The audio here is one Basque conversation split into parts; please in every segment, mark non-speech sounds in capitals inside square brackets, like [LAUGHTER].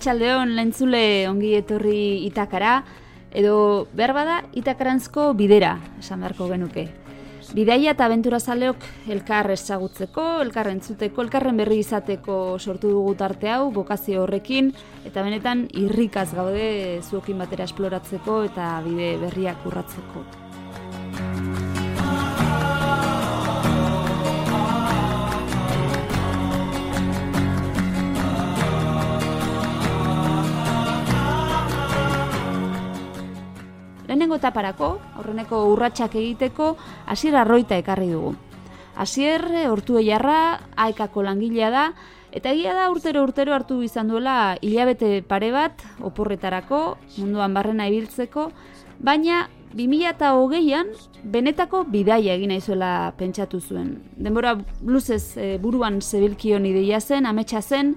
Arratxaldeon lentzule ongi etorri itakara, edo behar bada itakarantzko bidera, esan beharko genuke. Bidaia eta abentura zaleok elkar ezagutzeko, elkar entzuteko, elkarren berri izateko sortu dugu tarte hau, bokazio horrekin, eta benetan irrikaz gaude zuokin batera esploratzeko eta bide berriak urratzeko. Lehenengo taparako, aurreneko urratsak egiteko, hasier arroita ekarri dugu. Hasier hortu jarra, aekako langilea da, eta egia da urtero urtero hartu izan duela hilabete pare bat, oporretarako, munduan barrena ibiltzeko, baina 2008an benetako bidaia egin aizuela pentsatu zuen. Denbora luzez e, buruan zebilkion ideia zen, ametsa zen,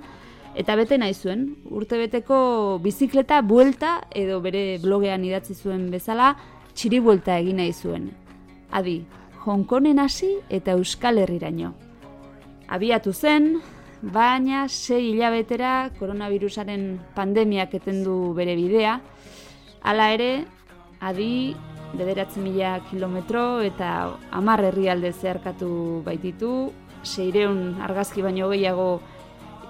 Eta bete nahi zuen, urte beteko bizikleta buelta edo bere blogean idatzi zuen bezala, txiri buelta egin nahi zuen. Adi, Hongkonen hasi eta Euskal Herriraino. Abiatu zen, baina sei hilabetera koronavirusaren pandemiak etendu bere bidea. Hala ere, adi, bederatzen mila kilometro eta hamar herrialde zeharkatu baititu, seireun argazki baino gehiago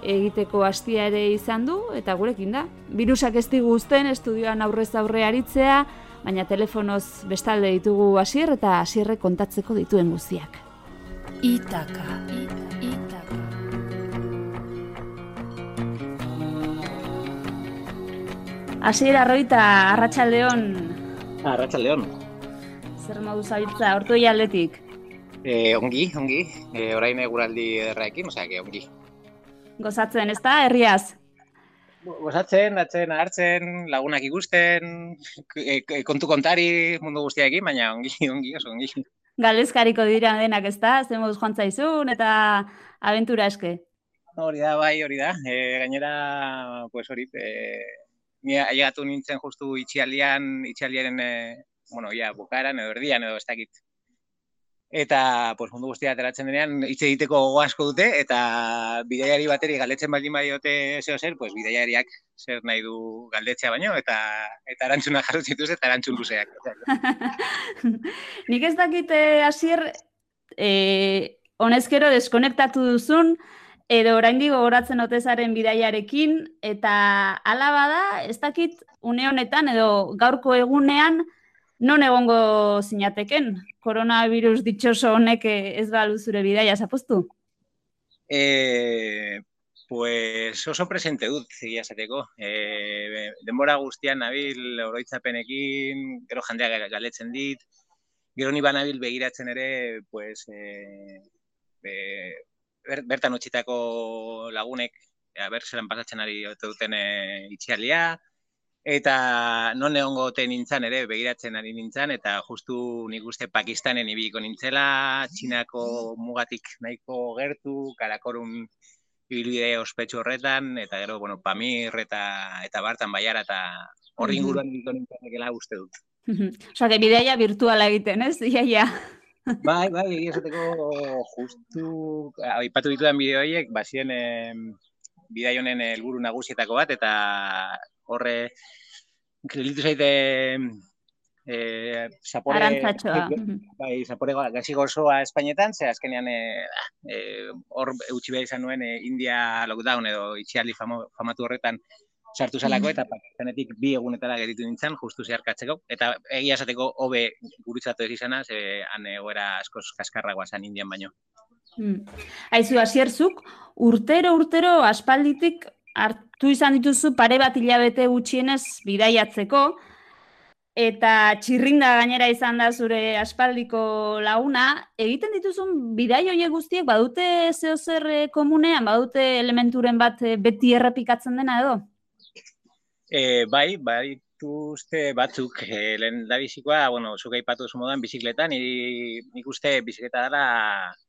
egiteko hastia ere izan du eta gurekin da. Virusak ez digu uzten estudioan aurrez aurre aritzea, baina telefonoz bestalde ditugu hasier eta hasierre kontatzeko dituen guztiak. Itaka. Itaka. Hasier arroita arratsaldeon. Arratsaldeon. Zer modu zabiltza hortu aldetik? Eh, ongi, ongi. Eh, orain eguraldi ederraekin, osea, ongi. Gozatzen, ez da, herriaz? Gozatzen, atzen, hartzen, lagunak ikusten, kontu kontari mundu guztiaekin, baina ongi, ongi, oso ongi. Galezkariko dira denak ez da, zen moduz joan zaizun, eta aventura eske. Hori da, bai, hori da. E, gainera, pues hori, e, ni ailegatu nintzen justu itxialian, itxialiaren, e, bueno, ja, bukaeran edo erdian edo ez dakit eta pues, mundu guztia ateratzen denean hitz egiteko gogo asko dute eta bidaiari bateri galdetzen baldin badiote zeo zer, pues bidaiariak zer nahi du galdetzea baino eta eta erantzuna jarri zituz eta erantzun luzeak. [LAUGHS] Nik ez dakit eh, hasier eh honezkero deskonektatu duzun edo oraindik gogoratzen otezaren bidaiarekin eta hala bada ez dakit une honetan edo gaurko egunean non egongo zinateken? Koronavirus ditxoso honek ez ba zure bidaia zapostu? E, pues oso presente dut, zigia zateko. E, denbora guztian nabil oroitzapenekin, gero jandea galetzen dit, gero ni banabil begiratzen ere, pues, e, e, bertan utxitako lagunek, ja, ber, zelan pasatzen ari duten e, itxialia, Eta non egon gote nintzen ere, begiratzen ari nintzen, eta justu nik uste Pakistanen ibiliko nintzela, Txinako mugatik nahiko gertu, karakorun ibilbide ospetsu horretan, eta gero, bueno, Pamir eta, eta Bartan Baiara, eta horri inguruan ibiliko nintzen uste dut. Osa, que bideia virtuala egiten, ez? Ia, ia. bai, bai, egia esateko justu, aipatu ditudan bideo horiek, bazien eh, bidai honen helburu nagusietako bat, eta horre kreditu zaite eh zapore Arantzatxoa. bai zapore gazi gozoa Espainetan ze azkenean eh, eh hor utzi behar izan nuen eh, India lockdown edo itxialdi famatu horretan sartu salako eta Pakistanetik bi egunetara geritu nintzen justu zeharkatzeko eta egia esateko hobe gurutzatu ez izana ze han egoera askoz kaskarragoa san Indian baino. Mm. Aizu hasierzuk urtero urtero aspalditik hartu izan dituzu pare bat hilabete gutxienez bidaiatzeko, eta txirrinda gainera izan da zure aspaldiko laguna, egiten dituzun bidai horiek guztiek badute zeo zer eh, komunean, badute elementuren bat eh, beti errepikatzen dena edo? E, bai, bai, uste batzuk e, lehen da bizikoa, bueno, zuka ipatu zu modan bizikletan, nik uste bizikleta dela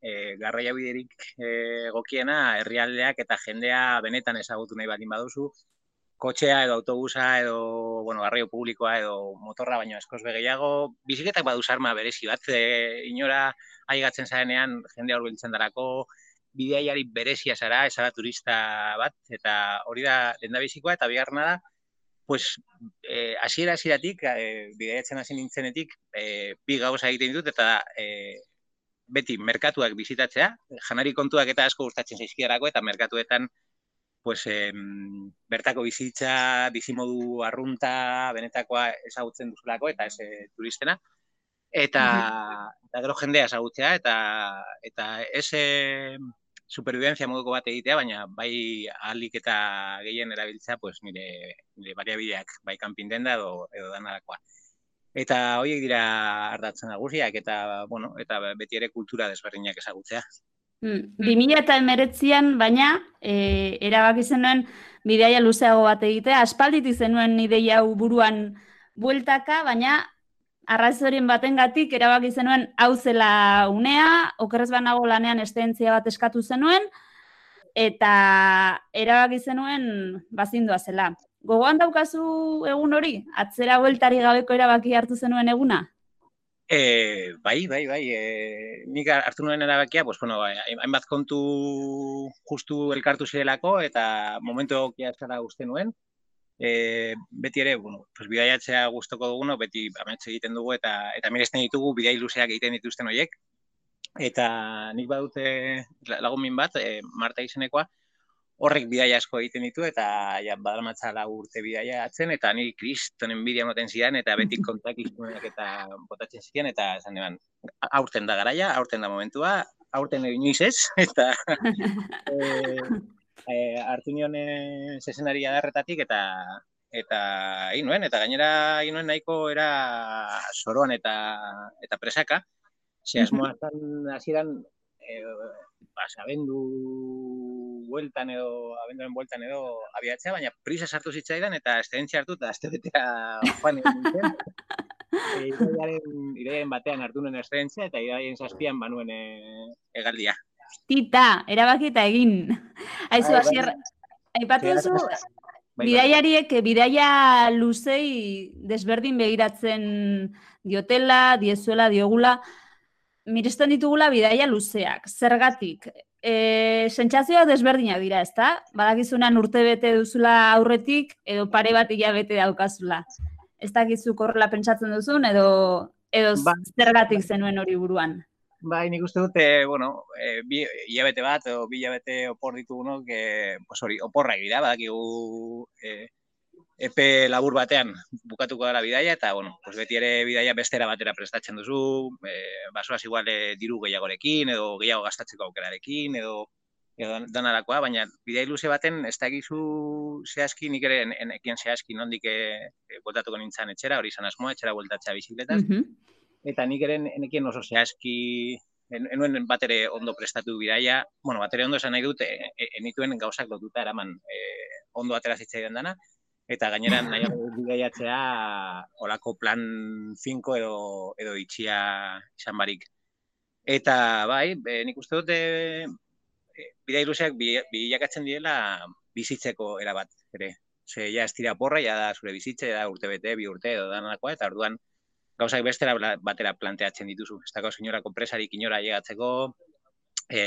e, garraia biderik e, gokiena herrialdeak eta jendea benetan ezagutu nahi baldin baduzu, kotxea edo autobusa edo, bueno, garraio publikoa edo motorra baino eskoz gehiago, bizikletak badu arma berezi bat, e, inora aigatzen zarenean jendea horbiltzen darako, bideiari berezia zara, esara turista bat, eta hori da lenda bizikoa, eta bigarna da, pues, eh, asiera asieratik, eh, bideiatzen hasi nintzenetik, eh, bi gauza egiten ditut, eta eh, beti merkatuak bizitatzea, janari kontuak eta asko gustatzen zaizkidarako, eta merkatuetan pues, em, bertako bizitza, bizimodu arrunta, benetakoa ezagutzen duzulako, eta ez turistena. Eta, eta gero jendea ezagutzea, eta, eta ez supervivencia moduko bat egitea, baina bai alik eta gehien erabiltzea, pues, nire, nire bariabideak, bai kanpin denda edo, edo danarakoa. Eta horiek dira ardatzen nagusiak eta, bueno, eta beti ere kultura desberdinak ezagutzea. Hmm. Bi mila eta emeretzian, baina, e, erabaki zenuen bideaia luzeago bat egitea, aspaldit zenuen ideia hau buruan bueltaka, baina arrazorien baten gatik erabaki zenuen hau zela unea, okerrez banago lanean estentzia bat eskatu zenuen, eta erabaki zenuen bazindua zela. Gogoan daukazu egun hori? Atzera bueltari gabeko erabaki hartu zenuen eguna? E, bai, bai, bai. E, nik hartu nuen erabakia, pues, bueno, bai, hainbat kontu justu elkartu zirelako eta momentu egokia zara uste nuen. E, beti ere, bueno, pues, bidaiatzea gustoko dugu, beti ametxe egiten dugu eta eta miresten ditugu bidai luzeak egiten dituzten horiek. Eta nik badute lagun min bat, e, Marta izenekoa, horrek bidaia asko egiten ditu eta ja badalmatza la urte bidaia atzen eta ni kristonen bidea moten zidan eta beti [LAUGHS] kontak izunak eta botatzen ziren eta esan eban, aurten da garaia, aurten da momentua, aurten egin inoiz ez, [LAUGHS] eta [LAUGHS] e, e, hartu nion zesenari adarretatik eta eta egin nuen, eta gainera egin nuen nahiko era soroan eta eta presaka, ze asmoa hasieran e, ba, sabendu bueltan edo, abenduaren bueltan edo abiatzea, baina prisa sartu zitzaidan eta estedentzia hartu eta azte betea joan egin. [LAUGHS] E, iraiaren, batean hartu nuen estedentzia eta iraiaren zazpian banuen e, egaldia. Tita, erabaki eta egin. [LAUGHS] Aizu, bai, asier, aipatu duzu, bai, bai. bidaiariek, bidaia luzei desberdin begiratzen diotela, diezuela, diogula, miresten ditugula bidaia luzeak. Zergatik, e, sentsazioa desberdinak dira, ezta? Badakizunan urte bete duzula aurretik edo pare bat hilabete daukazula. Ez dakizu korrela pentsatzen duzun edo edo ba, zergatik zenuen hori buruan. Bai, nik uste dute, bueno, e, bi hilabete bat edo bi hilabete opor ditugunok, e, pues hori, oporra egira, badakigu e, epe labur batean bukatuko dara bidaia eta bueno, pues beti ere bidaia bestera batera prestatzen duzu, eh basoaz igual e, diru gehiagorekin edo gehiago gastatzeko aukerarekin edo edo danarakoa, baina bidai luze baten ez da egizu zehazki nik ere enekien zehazki nondik e, bueltatuko nintzen etxera, hori izan asmoa, etxera bueltatzea bizikletaz. Eta nik ere enekien oso zehazki enuen bat ere ondo prestatu bidaia, bueno, bat ere ondo esan nahi dute, enituen gauzak lotuta eraman e, ondo atera zitzaidan dana, eta gainera [LAUGHS] nahiago bidaiatzea olako plan 5 edo, edo itxia izan barik. Eta bai, be, nik uste dute e, bidea ilusiak bilakatzen direla bizitzeko erabat, ere. Ze, ja, ez tira porra, ja da zure bizitze, da urte bete, bi urte edo danakoa, eta orduan gauzak bestera batera planteatzen dituzu. Ez dago, senyora kompresarik inora llegatzeko, e,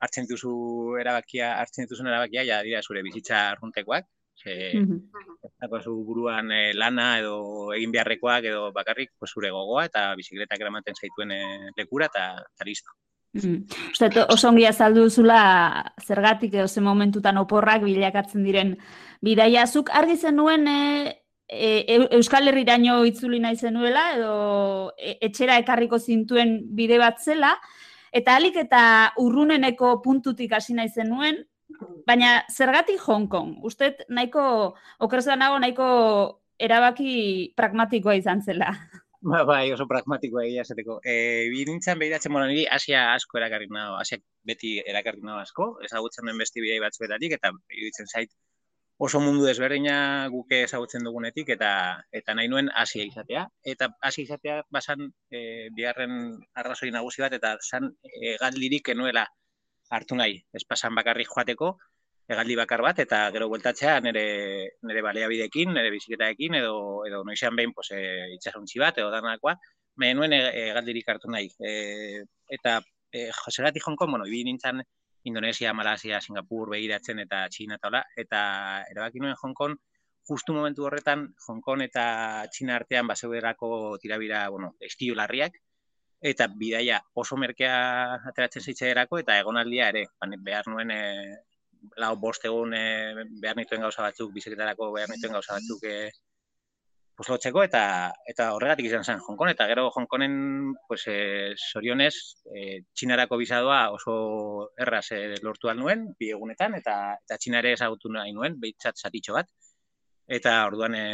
hartzen dituzu erabakia, hartzen dituzun erabakia, ja dira zure bizitza arruntekoak, Ze, zu buruan eh, lana edo egin beharrekoak edo bakarrik pues, zure gogoa eta bizikletak eramaten zaituen eh, lekura eta, eta listo. Mm. Uste, oso ongi azaldu zula zergatik edo ze momentutan oporrak bilakatzen diren bidaiazuk argi zenuen e, e, Euskal Herriraino itzuli nahi zenuela edo e, etxera ekarriko zintuen bide bat zela eta alik eta urruneneko puntutik hasi nahi zenuen Baina, zergatik Hong Kong? Usted nahiko, okeraz nago, nahiko erabaki pragmatikoa izan zela. Ba, bai, oso pragmatikoa egia esateko. E, bi nintzen behiratzen, bueno, niri Asia asko erakarri nago, Asia beti erakarri nago asko, ezagutzen den besti bidei batzuetatik, eta iruditzen zait oso mundu desberdina guke ezagutzen dugunetik, eta eta nahi nuen Asia izatea. Eta Asia izatea basan e, biharren arrazoi nagusi bat, eta zan e, galdirik enuela hartu nahi, ez pasan bakarrik joateko, egaldi bakar bat eta gero bueltatzea nire nire baleabideekin, nire biziketaekin edo edo noizean behin pues eh itsasontzi bat edo danakoa, menuen egaldirik hartu nahi. E, eta e, Joserati Hong bueno, ibi nintzen Indonesia, Malasia, Singapur begiratzen eta China eta hola, eta erabaki nuen Hong Kong justu momentu horretan Hong Kong eta China artean baseuderako tirabira, bueno, estilo larriak eta bidaia oso merkea ateratzen zitzaiderako eta egonaldia ere, behar nuen e, lau bost egun e, behar nituen gauza batzuk, biziketarako behar nituen gauza batzuk e, poslotzeko, eta eta horregatik izan zen Hongkong, eta gero Hongkongen pues, e, sorionez, e, txinarako bizadoa oso erraz e, lortu nuen, bi egunetan, eta, eta txinare ezagutu nahi nuen, behitzat zatitxo bat, eta orduan e,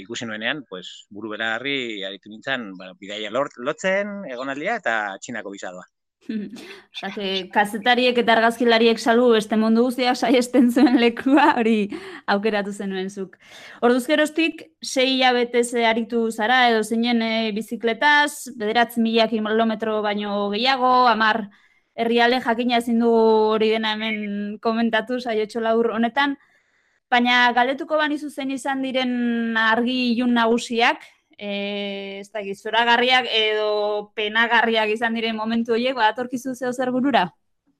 ikusi nuenean, pues, buru belarri aritu nintzen, bueno, bidaia lort, lotzen, egonaldia, eta txinako bizadoa. [LAUGHS] Osake, kazetariek eta argazkilariek salu beste mundu guztiak saiesten zuen lekua, hori aukeratu zenuen zuk. Orduz geroztik, sei hilabete aritu zara edo zinen e, bizikletaz, bederatz mila kilometro baino gehiago, amar herriale jakina ezin du hori dena hemen komentatu saiotxo laur honetan, baina galetuko banizu zen izan diren argi ilun nagusiak, eh, ez da gizoragarriak edo penagarriak izan diren momentu horiek, bat atorkizu zeo zer burura?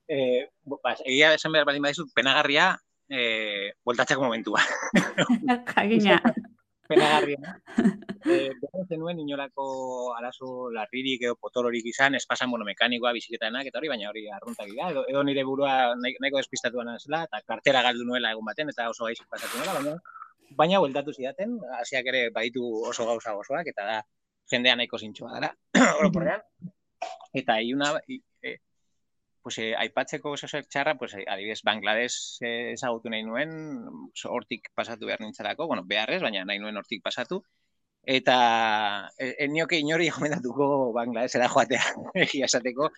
Eh, ba, egia esan behar baldin badizu, penagarria eh, voltatzeko momentua. [LAUGHS] Jagina. [LAUGHS] penagarria. Eh, Beraz zenuen inolako arazo larririk edo potolorik izan, espasan bueno, mekanikoa, biziketanak, eta hori, baina hori arruntak edo, edo nire burua nahiko despistatu zela, eta kartera galdu nuela egun baten, eta oso gaizik pasatu nuela, baina baina bueltatu zidaten, hasiak ere baditu oso gauza osoak, eta da, jendea nahiko zintxoa dara, [CLEARS THROAT] orokorrean. Eta iuna, e, pues, e, aipatzeko oso txarra, pues, adibidez, Bangladesh ezagutu nahi nuen, hortik pasatu behar nintzarako, bueno, beharrez, baina nahi nuen hortik pasatu, eta e, enioke inori jomendatuko Bangladesera joatea, [LAUGHS] egia esateko,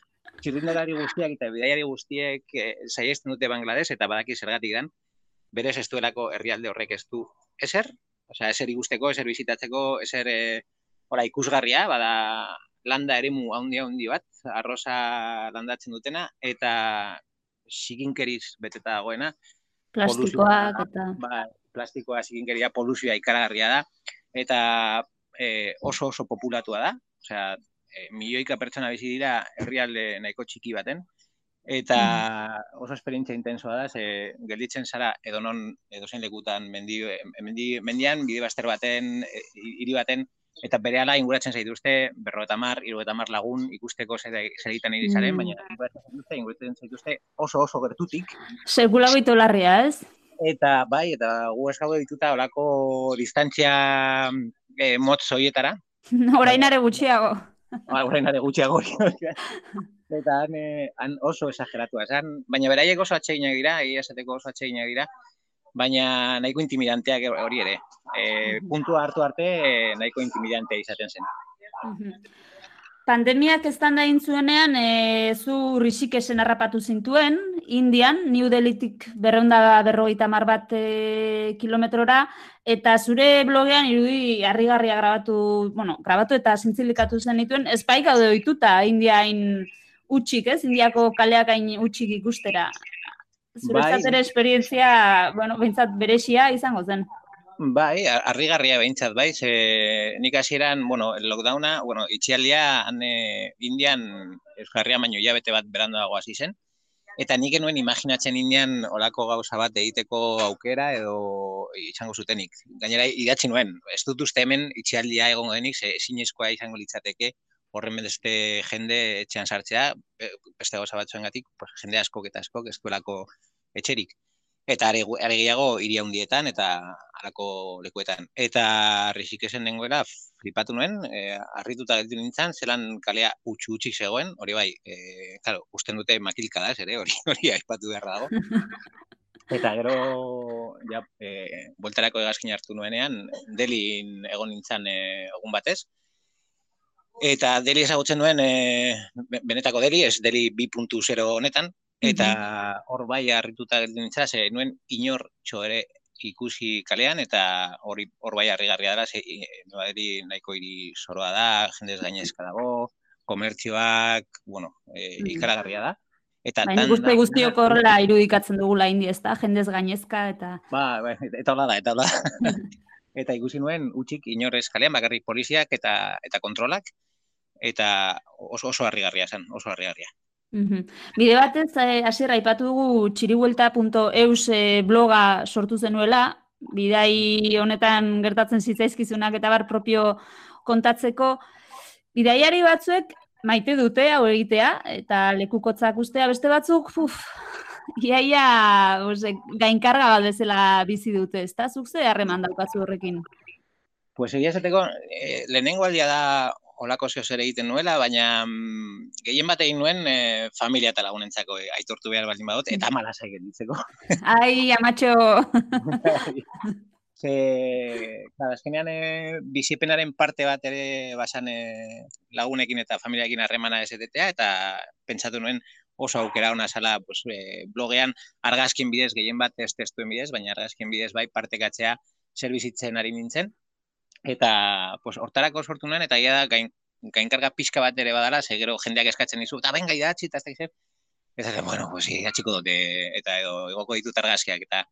txirrindalari guztiak eta bidaiari guztiek e, saiesten dute Bangladesh, eta badaki zergatik dan, berez ez duelako herrialde horrek ez du eser, osea, eser ikusteko, eser bizitatzeko, eser e, ora, ikusgarria, bada landa eremu handi handi bat, arroza landatzen dutena, eta siginkeriz beteta dagoena. Plastikoak eta... Ba, plastikoa, siginkeria, poluzioa ikaragarria da, eta e, oso oso populatua da, osea, e, milioika pertsona bizi dira herrialde nahiko txiki baten, eta mm. oso esperientzia intensoa da, ze gelditzen zara edo non edo zein lekutan mendi, mendi, mendian, bide baster baten, e, hiri baten, eta bere inguratzen zaituzte, berro eta mar, iru eta mar lagun ikusteko zer, egiten mm. baina inguratzen zaituzte oso oso gertutik. Sekula goitu larria, ez? Eta bai, eta gu gaude dituta olako distantzia e, motz hoietara. [LAUGHS] Orainare gutxiago. Ba, orainare gutxiago. [LAUGHS] eta han, han oso exageratu esan, baina beraiek oso atseginak dira, egia esateko oso atseginak dira, baina nahiko intimidanteak hori ere. E, puntua hartu arte nahiko intimidantea izaten zen. Pandemiak ez da zuenean, e, zu esen harrapatu zintuen, Indian, New Delhitik berreunda berrogeita mar bat e, kilometrora, eta zure blogean irudi harrigarria grabatu, bueno, grabatu eta zintzilikatu zenituen, ez bai gaude oituta Indiain utxik, ez? Indiako kaleak hain utxik ikustera. Zuretzat bai. ere esperientzia, bueno, behintzat beresia izango zen. Bai, harrigarria behintzat, bai, ze nik hasieran, bueno, lockdowna, bueno, itxialia, hane, indian, euskarria baino bete bat berando dago hasi zen, eta nik enuen imaginatzen indian olako gauza bat egiteko aukera edo izango zutenik. Gainera, idatzi nuen, ez dut uste hemen itxialdia egongo denik, ze ezinezkoa izango litzateke, horren beste jende etxean sartzea, beste gauza batzuen gatik, pues, jende asko eta asko, eskuelako etxerik. Eta are, gehiago iria hundietan eta alako lekuetan. Eta risik esen dengoela, flipatu nuen, e, arrituta geltu nintzen, zelan kalea utxu utxik zegoen, hori bai, e, claro, usten dute makilka da, ere, hori, hori aipatu behar dago. [LAUGHS] Eta gero, ja, e, bueltarako egazkin hartu nuenean, delin egon nintzen e, egun batez. Eta deli ezagutzen nuen, e, benetako deli, ez deli 2.0 honetan, eta hor bai harrituta nintzen, ze nuen inor ere ikusi kalean, eta hori hor bai harrigarria dara, ze e, nahiko hiri zoroa da, jendez gainezka dago, komertzioak, bueno, e, ikaragarria da. Eta Baina guzti guztiok horrela irudikatzen dugula indi, ez da? Jendez gainezka eta... Ba, ba eta hola da, eta hola eta ikusi nuen utxik inorrez kalean, bakarrik poliziak eta eta kontrolak, eta oso, oso harrigarria zen, oso harrigarria. Bide batez, eh, hasiera aipatu dugu txiribuelta.eus eh, bloga sortu zenuela, bidai honetan gertatzen zitzaizkizunak eta bar propio kontatzeko, bidaiari batzuek maite dute hau egitea, eta lekukotzak ustea. Beste batzuk, uf, [LAUGHS] iaia, ose, gainkarga bat bezala bizi dute, ez da? Zuk ze harreman daukatzu horrekin? Pues egia esateko, eh, lehenengo aldia da olako zeo ere egiten nuela, baina mm, gehien bat egin nuen eh, familia eta lagunentzako eh, aitortu behar baldin badot, eta malasa egin ditzeko. [LAUGHS] Ai, amatxo! [LAUGHS] Ze, claro, azkenean e, bizipenaren parte bat ere basan e, lagunekin eta familiaekin harremana ezetetea, eta pentsatu nuen oso aukera ona sala pues, e, blogean argazkin bidez, gehien bat ez testuen bidez, baina argazkin bidez bai partekatzea servizitzen ari nintzen. Eta pues, hortarako sortu nuen, eta ia da gain, gainkarga pixka bat ere badala, ze gero jendeak eskatzen dizu, eta benga idatzi, eta ez da. Ez da, bueno, pues, idatziko dute, eta edo, egoko ditut argazkiak, eta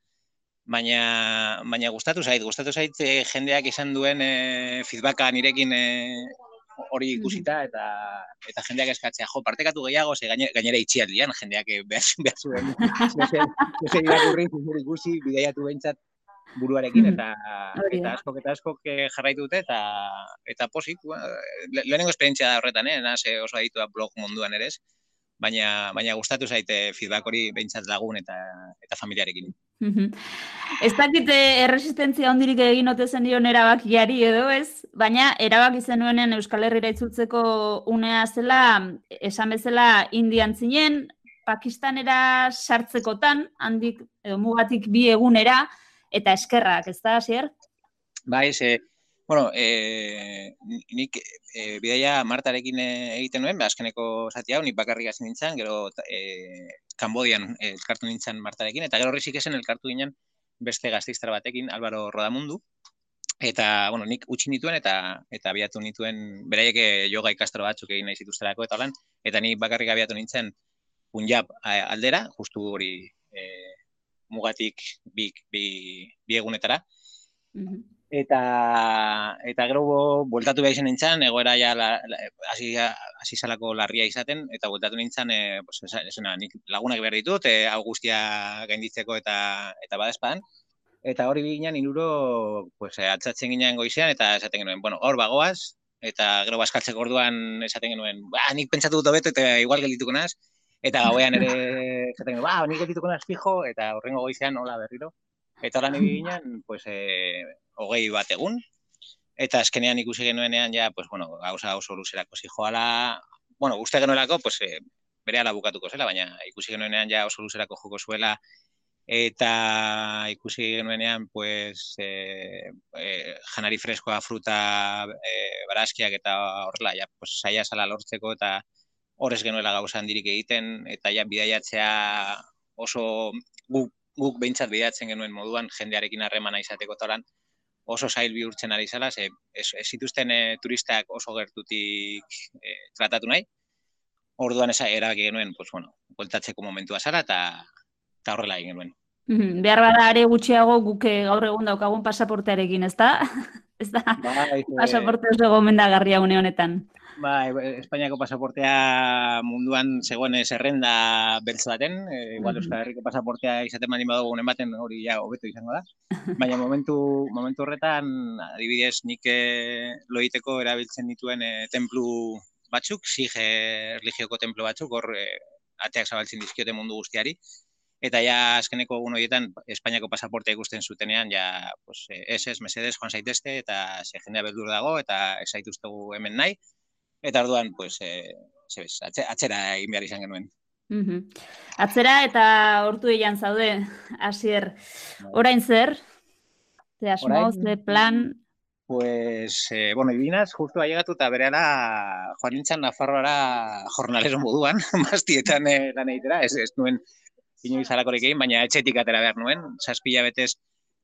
baina baina gustatu zait, gustatu zait e, jendeak izan duen e, feedbacka nirekin e, hori ikusita eta eta jendeak eskatzea. Jo partekatu gehiago ze gainera itxialdian jendeak behar [LAUGHS] behar zuen ez irakurri ikusi bidaiatu beintzat buruarekin eta eta asko eta asko jarraitu dute eta eta posik lehenengo esperientzia da horretan eh nase oso aditua blog munduan ere baina baina gustatu zaite feedback hori beintzat lagun eta eta familiarekin Ez dakit eh, erresistentzia ondirik egin ote zen dion erabakiari edo ez, baina erabaki zenuenen Euskal Herrira itzultzeko unea zela, esan bezala indian zinen, Pakistanera sartzekotan, handik edo mugatik bi egunera, eta eskerrak, ez da? Bai, ze, bueno, e, nik e, bidaia Martarekin egiten nuen, azkeneko zati hau, nik bakarrik hasi nintzen, gero e, Kambodian eh, elkartu nintzen Martarekin, eta gero horrezik esen elkartu ginen beste gazteiztara batekin, Albaro Rodamundu, eta, bueno, nik utzi nituen eta eta abiatu nituen, beraiek eh, yoga ikastro batzuk egin nahi zituzterako eta holan, eta nik bakarrik abiatu nintzen Punjab eh, aldera, justu hori e, mugatik bi, bi, bi egunetara. Mm eta eta gero bueltatu behar izan nintzen, egoera ja hasi hasi salako larria izaten, eta bueltatu nintzen, e, pues, esena, nik lagunak behar ditut, e, augustia gainditzeko eta eta badespan, eta hori ginen inuro, pues, e, atzatzen ginen goizean, eta esaten genuen, bueno, hor bagoaz, eta gero baskaltzeko orduan esaten genuen, ba, nik pentsatu dut hobeto, eta igual geldituko naz, eta gauean ere [LAUGHS] esaten genuen, ba, nik geldituko naz fijo, eta horrengo goizean hola berriro. Eta horan ginen, pues, e, hogei bat egun, eta azkenean ikusi genuenean, ja, pues, bueno, gauza oso luzerako zijoala, bueno, uste genuelako, pues, e, bere ala bukatuko zela, baina ikusi genuenean ja oso luzerako joko zuela, eta ikusi genuenean, pues, e, e, janari freskoa, fruta, e, barazkiak eta horrela, ja, pues, saia sala lortzeko, eta horrez genuela gauza handirik egiten, eta ja, bidaiatzea oso guk, guk behintzat bidaiatzen genuen moduan, jendearekin harremana izateko tolan, oso zail bihurtzen ari zela, ze ez, ez zituzten e, turistak oso gertutik e, tratatu nahi. Orduan esa erabaki genuen, pues bueno, bueltatzeko momentua zara eta ta horrela egin genuen. Mm Behar bada are gutxiago guke eh, gaur egun daukagun pasaportearekin, ezta? [LAUGHS] Ez da, bai, pasaporte oso gomendagarria une honetan. Ba, Espainiako pasaportea munduan zegoen zerrenda beltz baten, e, igual Euskal Herriko pasaportea izaten mani badago gunen baten hori ja hobeto izango da. Baina momentu, momentu horretan, adibidez, nik e, loiteko erabiltzen dituen e, templu batzuk, sige religioko templu batzuk, hor e, ateak zabaltzen dizkiote mundu guztiari, eta ja azkeneko egun horietan Espainiako pasaportea ikusten zutenean ja pues es es mesedes Juan Saiteste eta se jendea beldur dago eta ez zaituztegu hemen nahi eta orduan, pues, eh, zebes, atzera egin behar izan genuen. Mhm. Atzera eta hortu eian zaude, hasier. Orain zer? Ze asmo, ze plan, Pues, eh, bueno, ibinaz, justu ailegatu eta berehala joan nintzen Nafarroara jornalero moduan, [LAUGHS] mastietan eh, lan egitera, ez, ez nuen inoiz alakorik egin, baina etxetik atera behar nuen, zazpila betez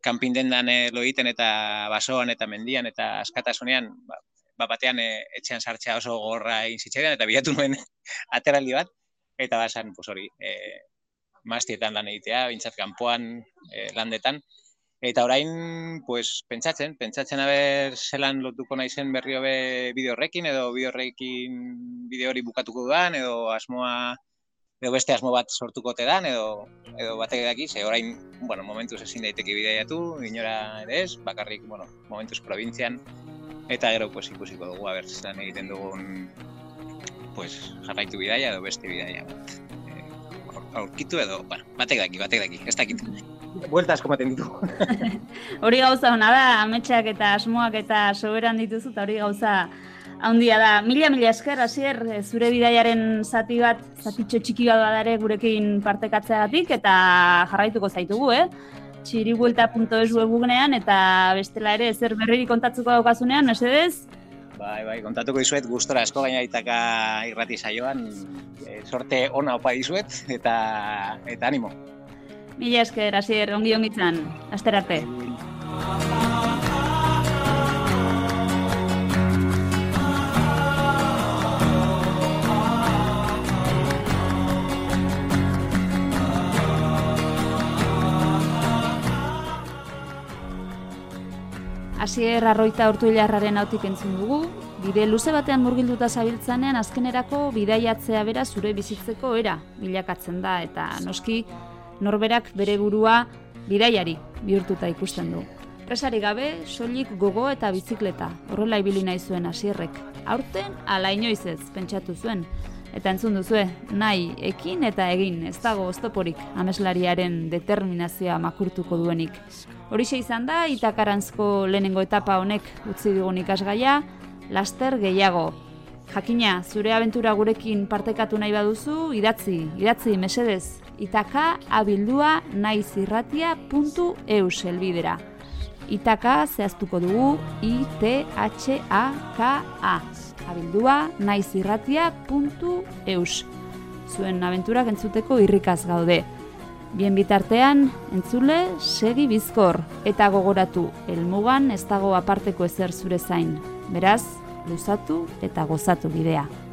kanpindendan eh, lo egiten eta basoan eta mendian eta askatasunean, ba, ba batean eh, etxean sartzea oso gorra egin zitzaidan eta bilatu nuen [LAUGHS] ateraldi bat, eta basan, pues hori, eh, mastietan lan egitea, bintzat kanpoan eh, landetan, Eta orain, pues, pentsatzen, pentsatzen haber zelan lotuko naizen berri hobe bideo horrekin, edo bideo horrekin bideo hori bukatuko dudan, edo asmoa, edo beste asmo bat sortuko te dan, edo, edo batek daki, ze orain, bueno, momentuz ezin daiteke bideiatu, inora ere ez, bakarrik, bueno, momentuz probintzian, eta gero, pues, ikusiko dugu, haber zelan egiten dugun, pues, jarraitu bidaia edo beste bidaia bat. Eh, aur- aurkitu edo, bueno, batek daki, batek daki, ez dakit. Bueltas komaten ditu. [LAUGHS] hori gauza hona da, ametsak eta asmoak eta soberan dituzu, eta hori gauza handia da. Mila, mila esker, hasier, eh, zure bidaiaren zati bat, zatitxo txiki bat badare gurekin partekatzeagatik, eta jarraituko zaitugu, eh? txiribuelta.es webgunean, eta bestela ere zer berririk kontatzuko daukazunean, mesedez? Bai, bai, kontatuko dizuet gustora asko gaina itaka irrati saioan, e, sorte ona opa dizuet eta eta animo. Mila esker, hasier, ongi ongitzan, aster arte. Hasier arroita urtu hilarraren hautik entzun dugu, bide luze batean murgilduta zabiltzanean azkenerako bidaiatzea bera zure bizitzeko era bilakatzen da eta noski norberak bere burua bidaiari bihurtuta ikusten du. Presari gabe, soilik gogo eta bizikleta, horrela ibili nahi zuen hasierrek. Aurten, ala inoiz ez, pentsatu zuen. Eta entzun duzue, nahi, ekin eta egin, ez dago oztoporik ameslariaren determinazioa makurtuko duenik. Horixe izan da, itakarantzko lehenengo etapa honek utzi digun ikasgaia, laster gehiago. Jakina, zure abentura gurekin partekatu nahi baduzu, idatzi, idatzi mesedez, itaka abildua naizirratia.eus elbidera. Itaka zehaztuko dugu I-T-H-A-K-A. Abildua naizirratia.eus. Zuen abenturak entzuteko irrikaz gaude. Bien bitartean, entzule, segi bizkor, eta gogoratu, helmugan ez dago aparteko ezer zure zain. Beraz, luzatu eta gozatu bidea.